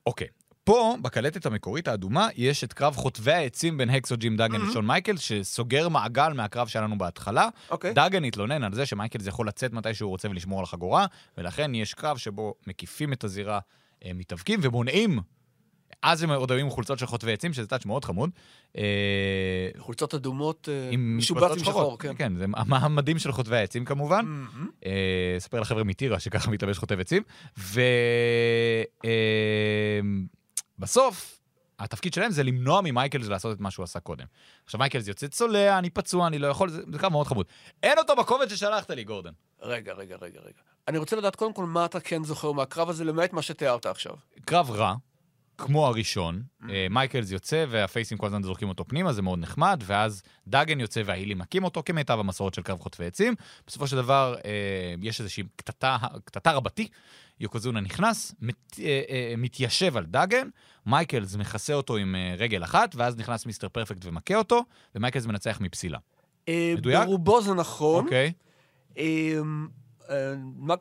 אוקיי, פה, בקלטת המקורית האדומה, יש את קרב חוטבי העצים בין האקסו ג'ים דאגן ושון מייקלס, שסוגר מעגל מהקרב שהיה לנו בהתחלה. אוקיי. דאגן התלונן על זה שמייקלס יכול לצאת מתי שהוא רוצה ולשמור על החגורה, ולכן יש קרב שבו מקיפים את הזירה, אה, מתאבקים ומונעים. אז הם עוד היו עם חולצות של חוטבי עצים, שזה touch מאוד חמוד. אה, חולצות אדומות, אה, משובץ משבצות עם. שחור, כן. כן, זה המדים של חוטבי העצים כמובן. אה, אספר לחבר'ה מטירה שככה מתלבש חוטב עצים. ובסוף, התפקיד שלהם זה למנוע ממייקלס לעשות את מה שהוא עשה קודם. עכשיו מייקלס יוצא צולע, אני פצוע, אני לא יכול, זה זה מאוד חמוד. אין אותו בקובץ ששלחת לי, גורדון. רגע, רגע, רגע, רגע. אני רוצה לדעת קודם כל מה אתה כן זוכר מהקרב הזה, למעט מה שתיארת עכשיו. קרב רע, כמו הראשון, אה, מייקלס יוצא וה-faces כל הזמן זורקים אותו פנימה, זה מאוד נחמד, ואז דאגן יוצא וה-heels מכים אותו כמיטב המסורות של קרב חוטבי עצים. בסופו של דבר, אה, יש איזושהי קטטה, קטטה רבתי, יוקוזונה נכנס, מת, אה, מתיישב על דאגן, מייקלס מכסה אותו עם רגל אחת, ואז נכנס מיסטר פרפקט ומכה אותו, ומייקלס מנצח מפסילה. אה, מדויק? ברובו זה נכון. אוקיי? אה, אה, מק-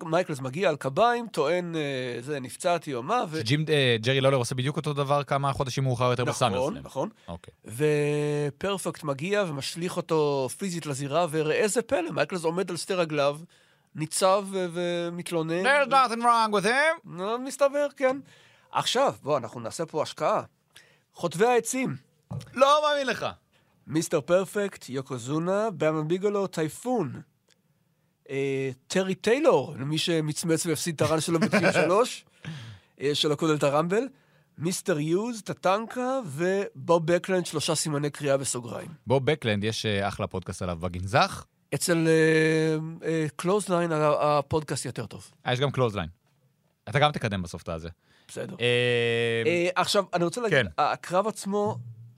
מייקלס מגיע על קביים, טוען, אה, זה, נפצעתי או מה, ו... שג'ים, אה, ג'רי לולר עושה בדיוק אותו דבר כמה חודשים מאוחר יותר נכון, בסאמרסלאם. נכון. אוקיי. ופרפקט מגיע ומשליך אותו פיזית לזירה, וראה זה פלא, מייקלס עומד על שתי רגליו, ניצב ומתלונן. There's nothing wrong with him. מסתבר, כן. עכשיו, בוא, אנחנו נעשה פה השקעה. חוטבי העצים, לא מאמין לך. מיסטר פרפקט, יוקוזונה, באמן ביגלו, טייפון. אה, טרי טיילור, למי שמצמץ והפסיד את הרן שלו ב-93, אה, של הקודל את הרמבל. מיסטר יוז, טטנקה ובוב בקלנד, שלושה סימני קריאה בסוגריים. בוב בקלנד, יש אה, אחלה פודקאסט עליו בגנזך. אצל קלוזליין הפודקאסט יותר טוב. אה, יש גם קלוזליין. אתה גם תקדם בסוף את הזה. בסדר. אה, אה, עכשיו, אני רוצה להגיד, כן. הקרב עצמו,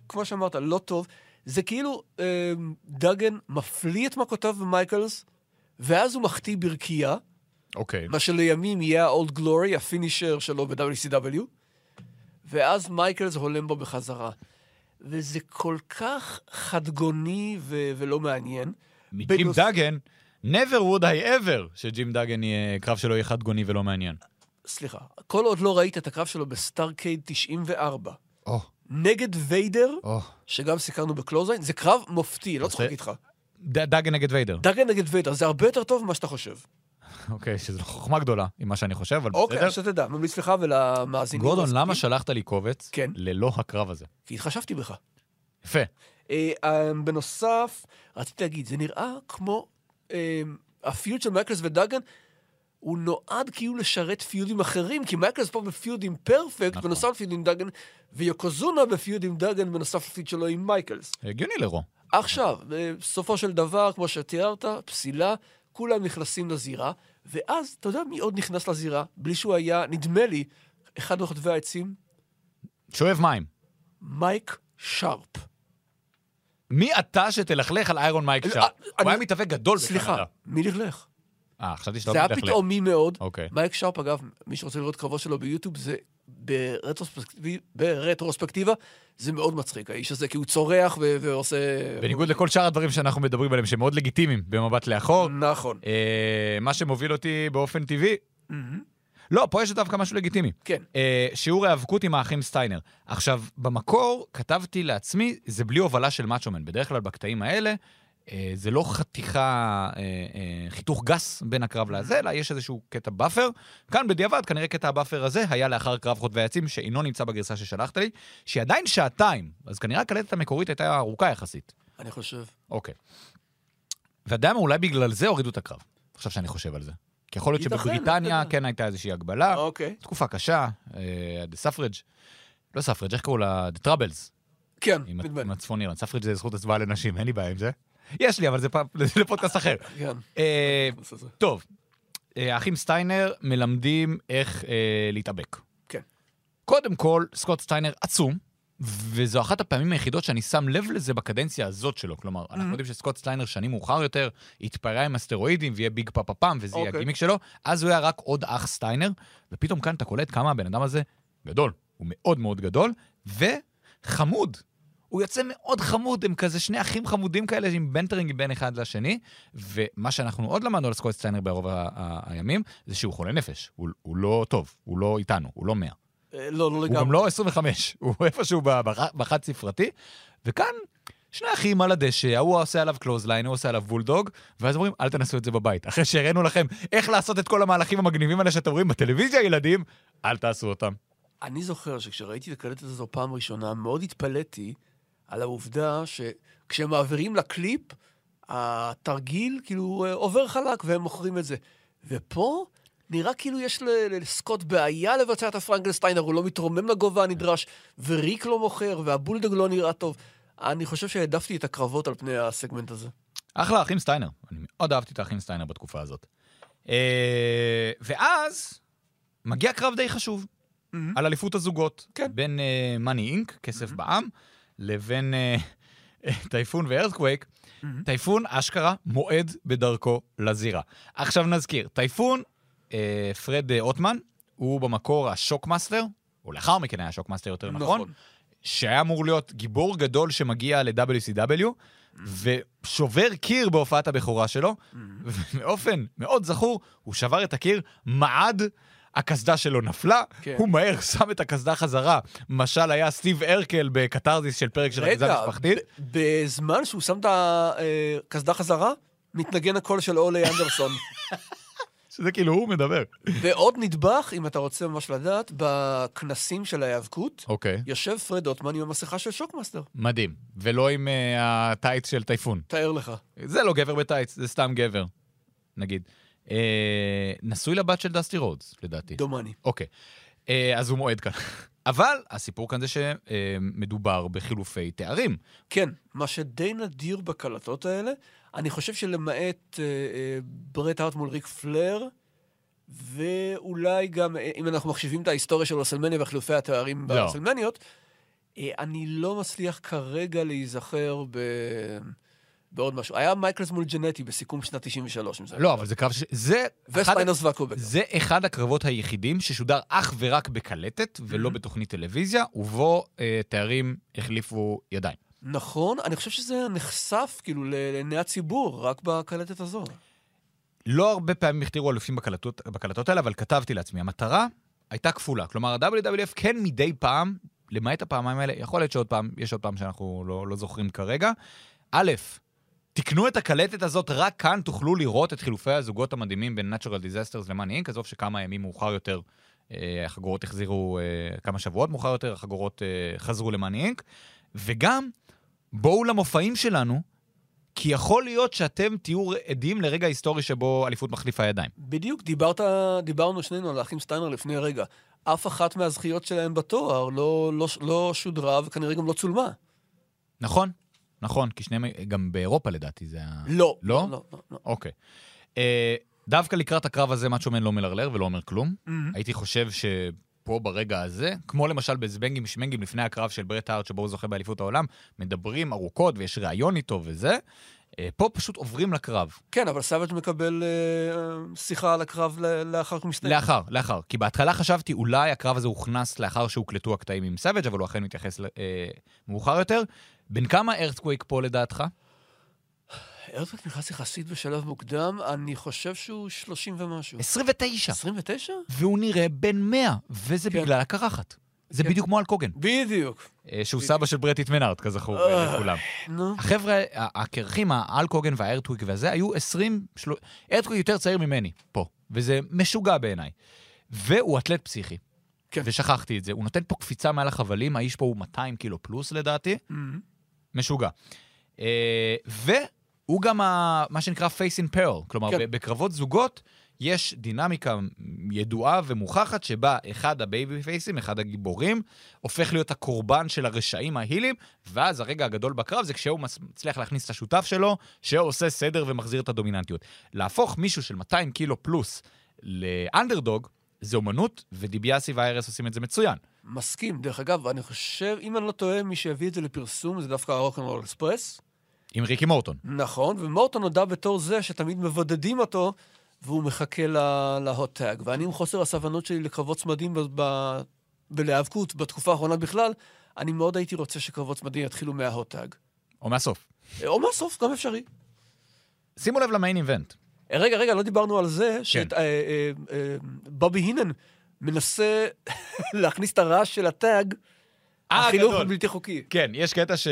כמו שאמרת, לא טוב. זה כאילו אה, דאגן מפליא את מכותיו במייקלס, ואז הוא מחטיא ברכייה, אוקיי. מה שלימים יהיה ה-Old Glory, ה-finisher שלו ב-WCW, ואז מייקלס הולם בו בחזרה. וזה כל כך חדגוני ו- ולא מעניין. מג'ים בנוס- דאגן, never would I ever שג'ים דאגן יהיה קרב שלו יהיה חד גוני ולא מעניין. סליחה, כל עוד לא ראית את הקרב שלו בסטארקייד 94, או, נגד ויידר, או. שגם סיקרנו בקלוזיין, זה קרב מופתי, לא צוחק איתך. דאגן נגד ויידר. דאגן נגד ויידר, זה הרבה יותר טוב ממה שאתה חושב. אוקיי, שזו חוכמה גדולה עם מה שאני חושב, אבל אוקיי, בסדר. שתדע, ממליץ לך ולמאזינים. גורדון, למה שלחת לי קובץ כן. ללא הקרב הזה? כי התחשבתי בך. יפה. אה, אה, בנוסף, רציתי להגיד, זה נראה כמו אה, ה-feud של מייקלס ודאגן, הוא נועד כאילו לשרת feuds אחרים, כי מייקלס פה ב-feud עם פרפקט, נכון. בנוסף ל-feud עם דאגן, ויוקוזונה ב-feud עם דאגן, בנוסף ל-feud שלו עם מייקלס. הגיוני לרואו. עכשיו, בסופו של דבר, כמו שתיארת, פסילה, כולם נכנסים לזירה, ואז, אתה יודע מי עוד נכנס לזירה? בלי שהוא היה, נדמה לי, אחד מחוטבי העצים? שואב מים. מייק שרפ. מי אתה שתלכלך על איירון מייק שרפ? אני- הוא היה מתאבק גדול סליחה, בקנדה. מי לכלך? אה, חשבתי שאתה זה היה. פתאומי מאוד. אוקיי. מייק שרפ, אגב, מי שרוצה לראות קרבות שלו ביוטיוב, זה ברטרוספקטיב- ברטרוספקטיבה, זה מאוד מצחיק, האיש הזה, כי הוא צורח ו- ועושה... בניגוד לכל שאר הדברים שאנחנו מדברים עליהם, שהם מאוד לגיטימיים במבט לאחור. נכון. אה, מה שמוביל אותי באופן טבעי. לא, פה יש דווקא משהו לגיטימי. כן. אה, שיעור היאבקות עם האחים סטיינר. עכשיו, במקור כתבתי לעצמי, זה בלי הובלה של מאצ'ומן. בדרך כלל בקטעים האלה, זה לא חתיכה, אה, אה, חיתוך גס בין הקרב לזה, אלא יש איזשהו קטע buffer. כאן בדיעבד, כנראה קטע ה-buffer הזה היה לאחר קרב חוטבי העצים, שאינו נמצא בגרסה ששלחת לי, שהיא עדיין שעתיים, אז כנראה הקלטת המקורית הייתה ארוכה יחסית. אני חושב. אוקיי. ואתה יודע מה, אולי בגלל זה הורידו את הקרב. עכשיו שאני חושב על זה. כי יכול להיות שבבריטניה. כן הייתה איזושהי הגבלה. אוקיי. תקופה קשה, אה, The Suffrage. לא Suffrage, איך קראו לה? The Troubles. כן, נדמה לי. עם אירלנד. Suffrage זה זכות הצבעה לנשים, אין לי בעיה עם זה. יש לי, אבל זה לפודקאסט *laughs* אחר. *laughs* כן. אה. טוב, אה, האחים סטיינר מלמדים איך אה, להתאבק. כן. קודם כל, סקוט סטיינר עצום, וזו אחת הפעמים היחידות שאני שם לב לזה בקדנציה הזאת שלו. כלומר, Mm-hmm. אנחנו יודעים שסקוט סטיינר שנים מאוחר יותר התפרע עם הסטרואידים ויהיה ביג פאפא פאמפ, וזה יהיה אוקיי. הגימיק שלו, אז הוא היה רק עוד אח סטיינר, ופתאום כאן אתה קולט כמה הבן אדם הזה גדול. הוא מאוד מאוד גדול, וחמוד. הוא יוצא מאוד חמוד, הם כזה שני אחים חמודים כאלה עם bantering בין אחד לשני, ומה שאנחנו עוד למדנו על סקוט סטיינר ברוב הימים, זה שהוא חולה נפש, הוא, הוא לא טוב, הוא לא איתנו, הוא לא 100. אה, לא, לא הוא לגמרי. גם לא 25, *laughs* הוא איפשהו בחד ספרתי, וכאן שני אחים על הדשא, ההוא עושה עליו clothesline, הוא עושה עליו בולדוג, ואז אומרים, אל תנסו את זה בבית. אחרי שהראינו לכם איך לעשות את כל המהלכים המגניבים האלה שאתם רואים בטלוויזיה, ילדים, אל תעשו אותם. אני זוכר שכשראיתי את הקלטת הזו פעם ראשונה, מאוד התפלאתי על העובדה שכשהם מעבירים לקליפ, התרגיל כאילו אה, עובר חלק והם מוכרים את זה. ופה נראה כאילו יש לסקוט בעיה לבצע את ה Frankensteiner, הוא לא מתרומם לגובה הנדרש, וריק לא מוכר, והבולדוג לא נראה טוב. אני חושב שהעדפתי את הקרבות על פני הסגמנט הזה. אחלה, אחים סטיינר. אני מאוד אהבתי את האחים סטיינר בתקופה הזאת. אה, ואז מגיע קרב די חשוב, על אליפות הזוגות. כן. בין Money Inc, כסף בע"מ, לבין אה, טייפון וארתקווייק. טייפון, אשכרה, מועד בדרכו לזירה. עכשיו נזכיר, טייפון, אה, פרד אה, אוטמן, הוא במקור השוקמאסטר, או לאחר מכן היה שוקמאסטר יותר נכון, נכון. שהיה אמור להיות גיבור גדול שמגיע ל-WCW, ושובר קיר בהופעת הבכורה שלו, ובאופן מאוד זכור, הוא שבר את הקיר, מעד, הקסדה שלו נפלה, כן. הוא מהר שם את הקסדה חזרה. משל היה סטיב ארקל בקתרזיס של פרק של אחיזה רגע, משפחתית. ב- בזמן שהוא שם את הקסדה חזרה, מתנגן הקול של אולי אנדרסון. *laughs* שזה כאילו הוא מדבר. ועוד נדבך, אם אתה רוצה ממש לדעת, בכנסים של ההיאבקות, אוקיי. יושב פרד אוטמן עם המסכה של שוקמאסטר. מדהים. ולא עם אה, הטייץ של טייפון. תאר לך. זה לא גבר בטייץ, זה סתם גבר, נגיד. אה, נשוי לבת של דסטי רודס, לדעתי. דומני. אוקיי. אה, אז הוא מועד כאן. *laughs* אבל הסיפור כאן זה שמדובר בחילופי תארים. כן, מה שדי נדיר בקלטות האלה, אני חושב שלמעט אה, אה, ברט הארט מול ריק פלר, ואולי גם, אה, אם אנחנו מחשיבים את ההיסטוריה של רסלמניה וחילופי התארים לא. ברסלמניות, אה, אני לא מצליח כרגע להיזכר ב... בעוד משהו. היה מייקלס מול ג'נטי בסיכום שנת 93, אם זה... לא, אבל זה קרב ש... זה... וספיינוס והקובק. זה אחד הקרבות היחידים ששודר אך ורק בקלטת ולא בתוכנית טלוויזיה, ובו אה, תארים החליפו ידיים. נכון, אני חושב שזה נחשף כאילו לעיני הציבור רק בקלטת הזו. לא הרבה פעמים הכתירו אלופים בקלטות, בקלטות האלה, אבל כתבתי לעצמי, המטרה הייתה כפולה. כלומר, ה-WWF כן מדי פעם, למעט הפעמיים האלה, יכול להיות שעוד פעם, יש עוד פעם שאנחנו לא, לא זוכרים כרגע. א', תקנו את הקלטת הזאת, רק כאן תוכלו לראות את חילופי הזוגות המדהימים בין Natural Disasters למאני אינק, עזוב שכמה ימים מאוחר יותר אה, החגורות החזירו, אה, כמה שבועות מאוחר יותר, החגורות אה, חזרו למאני אינק, וגם, בואו למופעים שלנו, כי יכול להיות שאתם תהיו עדים לרגע היסטורי שבו אליפות מחליפה ידיים. בדיוק, דיברת, דיברנו שנינו על האחים סטיינר לפני רגע. אף אחת מהזכיות שלהם בתואר לא, לא, לא שודרה וכנראה גם לא צולמה. נכון? נכון, כי שניהם, גם באירופה לדעתי זה ה... לא. לא? לא, לא, לא. אוקיי. אה, דווקא לקראת הקרב הזה מאצ'ו מן לא מלרלר ולא אומר כלום. מהמם. הייתי חושב שפה ברגע הזה, כמו למשל בזבנגים שמנגים לפני הקרב של ברט הארט שבו הוא זוכה באליפות העולם, מדברים ארוכות ויש ראיון איתו וזה, אה, פה פשוט עוברים לקרב. כן, אבל סאביג' מקבל אה, שיחה על הקרב לאחר שהוא מסתיים. לאחר, לאחר. כי בהתחלה חשבתי אולי הקרב הזה הוכנס לאחר שהוקלטו הקטעים עם סאביג', אבל הוא אכן מתייחס אה, מאוחר יותר. בין כמה ארתקוויק פה לדעתך? ארתקוויק נכנס יחסית בשלב מוקדם, אני חושב שהוא 30 ומשהו. 29. 29? והוא נראה בן 100, וזה כן. בגלל הקרחת. זה כן. בדיוק כמו אלק הוגן, בדיוק. אה, שהוא סבא של ברט איטמנארט, כזכור אה, אה. לכולם. נו. החבר'ה, הקרחים, האלק הוגן והארטוויק והזה, היו 20... של- ארטוויק יותר צעיר ממני, פה, וזה משוגע בעיניי. והוא אתלט פסיכי. כן. ושכחתי את זה. הוא נותן פה קפיצה מעל החבלים, האיש פה הוא 200 קילו פלוס לדעתי, מהמם. משוגע. אה, והוא גם ה, מה שנקרא face in peril, כלומר, כן. בקרבות זוגות יש דינמיקה ידועה ומוכחת שבה אחד ה babyface ים, אחד הגיבורים, הופך להיות הקורבן של הרשעים ה heel ים, ואז הרגע הגדול בקרב זה כשהוא מצליח להכניס את השותף שלו, שעושה סדר ומחזיר את הדומיננטיות. להפוך מישהו של 200 קילו פלוס לאנדרדוג, זה אומנות, ודיביאסי והארס עושים את זה מצוין. מסכים. דרך אגב, אני חושב, אם אני לא טועה, מי שהביא את זה לפרסום זה דווקא הרוקנרול אקספרס. עם ריקי מורטון. נכון, ומורטון הודה בתור זה שתמיד מבודדים אותו, והוא מחכה ל- ל hot tag. ואני עם חוסר הסבלנות שלי לקרבות צמדים ולהיאבקות בתקופה האחרונה בכלל, אני מאוד הייתי רוצה שקרבות צמדים יתחילו מה hot tag. או מהסוף. או מהסוף, גם אפשרי. שימו לב ל main event. אה, רגע, רגע, לא דיברנו על זה כן. שבובי הינן מנסה *laughs* להכניס את הרעש של ה tag, אה, החילוף. הבלתי חוקי. כן, יש קטע ש...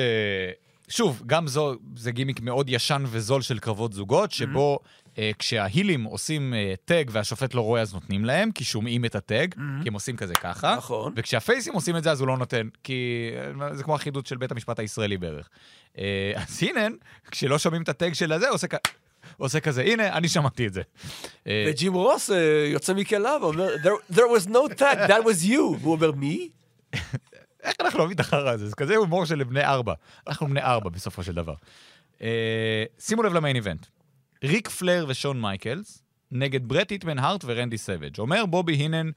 שוב, גם זו, זה גימיק מאוד ישן וזול של קרבות זוגות, שבו אה, כשההילים עושים אה, טג והשופט לא רואה, אז נותנים להם, כי שומעים את הטג, כי הם עושים כזה ככה. נכון. וכשהפייסים עושים את זה, אז הוא לא נותן, כי אה, זה כמו החידוד של בית המשפט הישראלי בערך. אה, אז הנה, כשלא שומעים את הטג של הזה, הוא עושה כ... עושה כזה, הנה, אני שמעתי את זה. אה, וג'ים רוס אה, יוצא מכליו ואומר, "There- was no tag, that was you. והוא אומר, מי? איך אנחנו אוהבים את החרא הזה? זה כזה הומור של בני ארבע. אנחנו בני ארבע בסופו של דבר. אה, שימו לב למיין איבנט. ריק פלר ושון מייקלס נגד ברט היטמן הארט ורנדי סבג'. אומר בובי הינן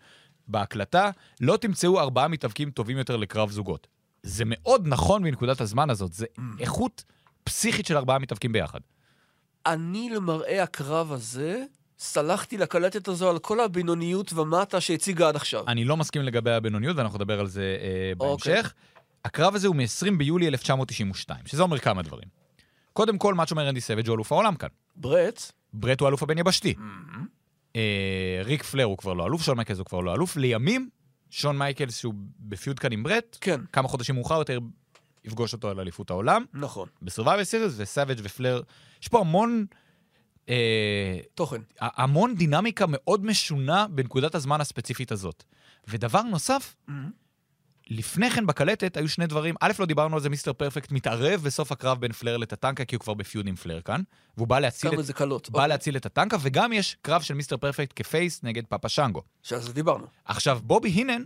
בהקלטה, לא תמצאו ארבעה מתאבקים טובים יותר לקרב זוגות. זה מאוד נכון בנקודת הזמן הזאת, זה איכות פסיכית של ארבעה מתאבקים ביחד. אני למראה הקרב הזה, סלחתי לקלטת הזו על כל הבינוניות ומטה שהציגה עד עכשיו. אני לא מסכים לגבי הבינוניות, ואנחנו נדבר על זה אה, אוקיי. בהמשך. הקרב הזה הוא מ-20 ביולי 1992, שזה אומר כמה דברים. קודם כל, מאצ'ו מן רנדי סאבג' הוא אלוף העולם כאן. ברט, ברט הוא האלוף הבין-יבשתי. אה, ריק פלר הוא כבר לא אלוף, שון מייקלס הוא כבר לא אלוף. לימים, שון מייקלס, שהוא ב feud כאן עם ברט, כן, כמה חודשים מאוחר יותר יפגוש אותו על אליפות העולם. נכון. ב Survivor Series, וסאביג' ופלר, יש פה המון... אה, תוכן. המון דינמיקה מאוד משונה בנקודת הזמן הספציפית הזאת. ודבר נוסף, לפני כן בקלטת היו שני דברים. א', לא דיברנו על זה, מיסטר פרפקט מתערב בסוף הקרב בין פלר לטטנקה, כי הוא כבר ב feud עם פלר כאן, והוא בא להציל, את, זה קלות. בא להציל את טטנקה, וגם יש קרב של מיסטר פרפקט כ face נגד פאפה שנגו. שעל זה דיברנו. עכשיו, בובי הינן,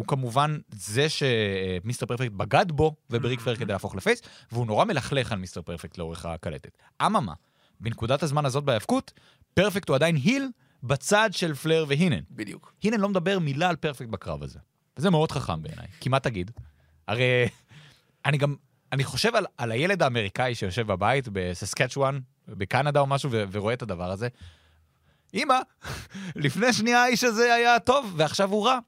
הוא כמובן זה שמיסטר פרפקט בגד בו ובריק פלר כדי להפוך ל face, והוא נורא מלכלך על מיסטר פרפקט לאורך הקלטת. אממה, בנקודת הזמן הזאת בהיאבקות, פרפקט הוא עדיין היל בצד של פלר והינן. בדיוק. הינן לא מדבר מילה על פרפקט בקרב הזה. וזה מאוד חכם בעיניי. כי מה תגיד? הרי אני גם, אני חושב על, על הילד האמריקאי שיושב בבית בססקצ'ואן, בקנדה או משהו, ו- ורואה את הדבר הזה. אמא, *laughs* לפני שנייה האיש הזה היה טוב, ועכשיו הוא רע.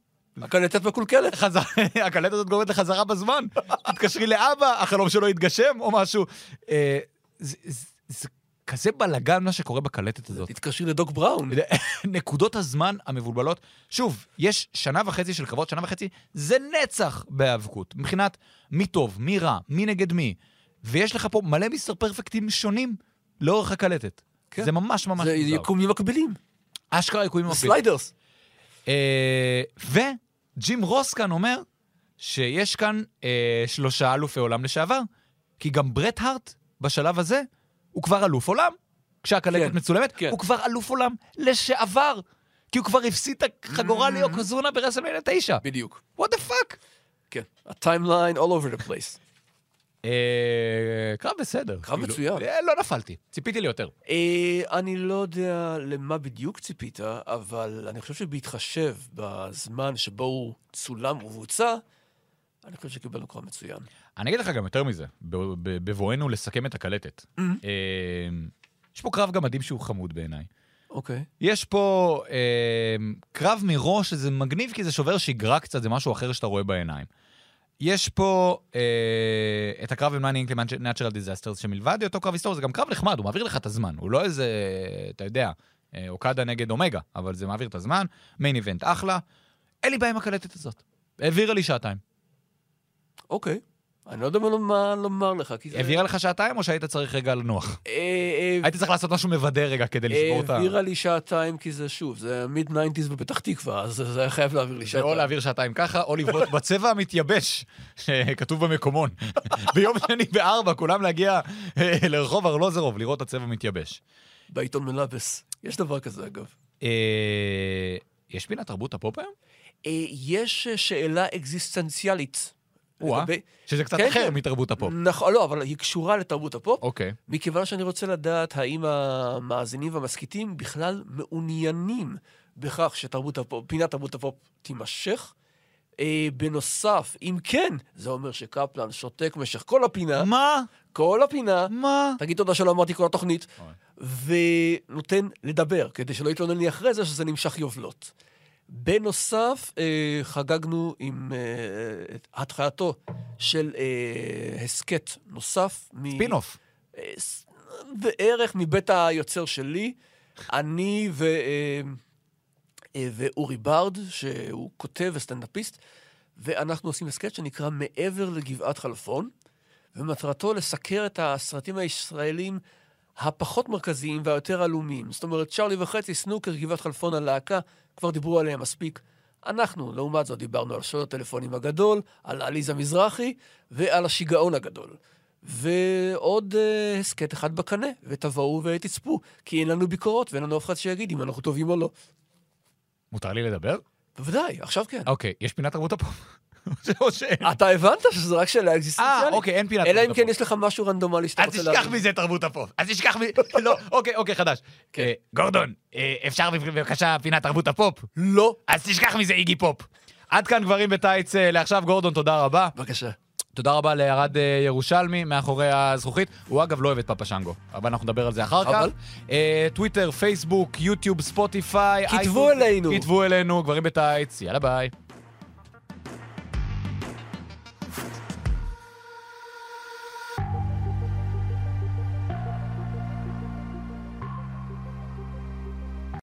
הקלטת מקולקלת. *laughs* הקלטת הזאת גורמת לחזרה בזמן. *laughs* תתקשרי לאבא, החלום שלו יתגשם או משהו. אה, זה, זה, זה כזה בלאגן מה שקורה בקלטת הזאת. תתקשרי לדוק בראון. *laughs* נקודות הזמן המבולבלות. שוב, יש שנה וחצי של קרבות, שנה וחצי זה נצח בהיאבקות. מבחינת מי טוב, מי רע, מי נגד מי. ויש לך פה מלא מיסטר פרפקטים שונים לאורך הקלטת. כן. זה ממש ממש זה. יקומים מקבילים. אשכרה יקומים מקבילים. Sliders. אה, וג'ים רוס כאן אומר שיש כאן אה, שלושה אלופי עולם לשעבר, כי גם ברט הארט בשלב הזה הוא כבר אלוף עולם. כשהקלטת כן, מצולמת, כן. הוא כבר אלוף עולם לשעבר. כי הוא כבר הפסיד את החגורה ליוקוזונה ברסלמניה 9. בדיוק. what the fuck? כן. ה timeline all over the place. אה, קרב בסדר. קרב כאילו, מצוין. אה, לא נפלתי, ציפיתי ליותר. אה, אני לא יודע למה בדיוק ציפית, אבל אני חושב שבהתחשב בזמן שבו הוא צולם ובוצע, אני חושב שקיבלנו קרב מצוין. אני אגיד לך גם יותר מזה, בבואנו לסכם את הקלטת. אה, יש פה קרב גמדים שהוא חמוד בעיניי. אוקיי. יש פה אה, קרב מראש שזה מגניב כי זה שובר שגרה קצת, זה משהו אחר שאתה רואה בעיניים. יש פה אה, את הקרב עם 9 Inclement Natural Disasters, שמלבד היותו קרב היסטורי, זה גם קרב נחמד, הוא מעביר לך את הזמן. הוא לא איזה, אתה יודע, אה, אוקדה נגד אומגה, אבל זה מעביר את הזמן. מיין איבנט אחלה. אין לי בעיה עם הקלטת הזאת. העבירה לי שעתיים. אוקיי. אני לא יודע מה- לומר לך, כי זה... העבירה לך שעתיים או שהיית צריך רגע לנוח? אה, אה, הייתי צריך לעשות משהו מבדר רגע כדי לשבור את ה... העבירה לי שעתיים, כי זה שוב, זה מיד 90's בפתח תקווה, אז זה היה חייב להעביר לי שעתיים. או להעביר שעתיים ככה, או לבעוט *laughs* בצבע המתייבש שכתוב במקומון. *laughs* ביום שני בארבע, כולם להגיע אה, לרחוב ארלוזרוב, לראות את הצבע מתייבש. בעיתון מלאבס. יש דבר כזה, אגב. אה, יש פינת תרבות הפופ היום? אה, יש אה, שאלה אקזיסטנציאלית. או-אה, לגבי- שזה קצת כן, אחר כן. מתרבות הפופ. נכון, לא, אבל היא קשורה לתרבות הפופ, אוקיי. מכיוון שאני רוצה לדעת האם המאזינים והמסכיתים בכלל מעוניינים בכך שתרבות הפופ, פינת תרבות הפופ תימשך. אה, בנוסף, אם כן, זה אומר שקפלן שותק במשך כל הפינה, מה? כל הפינה, מה? תגיד תודה שלא אמרתי כל התוכנית, אוי. ונותן לדבר, כדי שלא יתלונן לי אחרי זה שזה נמשך יובלות. בנוסף, אה, חגגנו עם אה, של אה, הסכת נוסף. ספינוף. אה, ס- בערך מבית היוצר שלי, אני ו, אה, אה, ואורי ברד, שהוא כותב וסטנדאפיסט, ואנחנו עושים הסכת שנקרא מעבר לגבעת חלפון, ומטרתו לסקר את הסרטים הישראלים הפחות מרכזיים והיותר עלומים. זאת אומרת, צ'רלי וחצי, סנוקר, גבעת חלפון, הלהקה, כבר דיברו עליהם מספיק. אנחנו, לעומת זאת, דיברנו על שוד הטלפונים הגדול, על עליזה מזרחי ועל השיגעון הגדול. ועוד uh, הסכת אחד בקנה, ותבואו ותצפו, כי אין לנו ביקורות ואין לנו אף אחד שיגיד אם אנחנו טובים או לא. מותר לי לדבר? בוודאי, עכשיו כן. אוקיי, יש פינת תרבות הפופ? *laughs* או שאין? אתה הבנת שזו רק שאלה אה, אקזיסטנציאלית? אוקיי, אין פינת אלא אם כן. יש לך משהו רנדומלי שאתה אז רוצה תשכח להבין. מזה תרבות הפופ. אז תשכח מזה. *laughs* לא, אוקיי, אוקיי, חדש. כן. אה, גורדון, אה, אפשר בבקשה פינת תרבות הפופ? לא. אז תשכח מזה איגי פופ. עד כאן גברים בטייץ אה, לעכשיו, גורדון, תודה רבה. בבקשה. תודה רבה לארד אה, ירושלמי מאחורי הזכוכית. הוא אגב לא אוהב את פאפה שנגו, אבל אנחנו נדבר על זה אחר כך. אבל? אה, טוויטר, פייסבוק, יוטיוב, ספוטיפיי. כתבו. אלינו. כתבו אלינו, גברים בטייץ, יאללה ביי.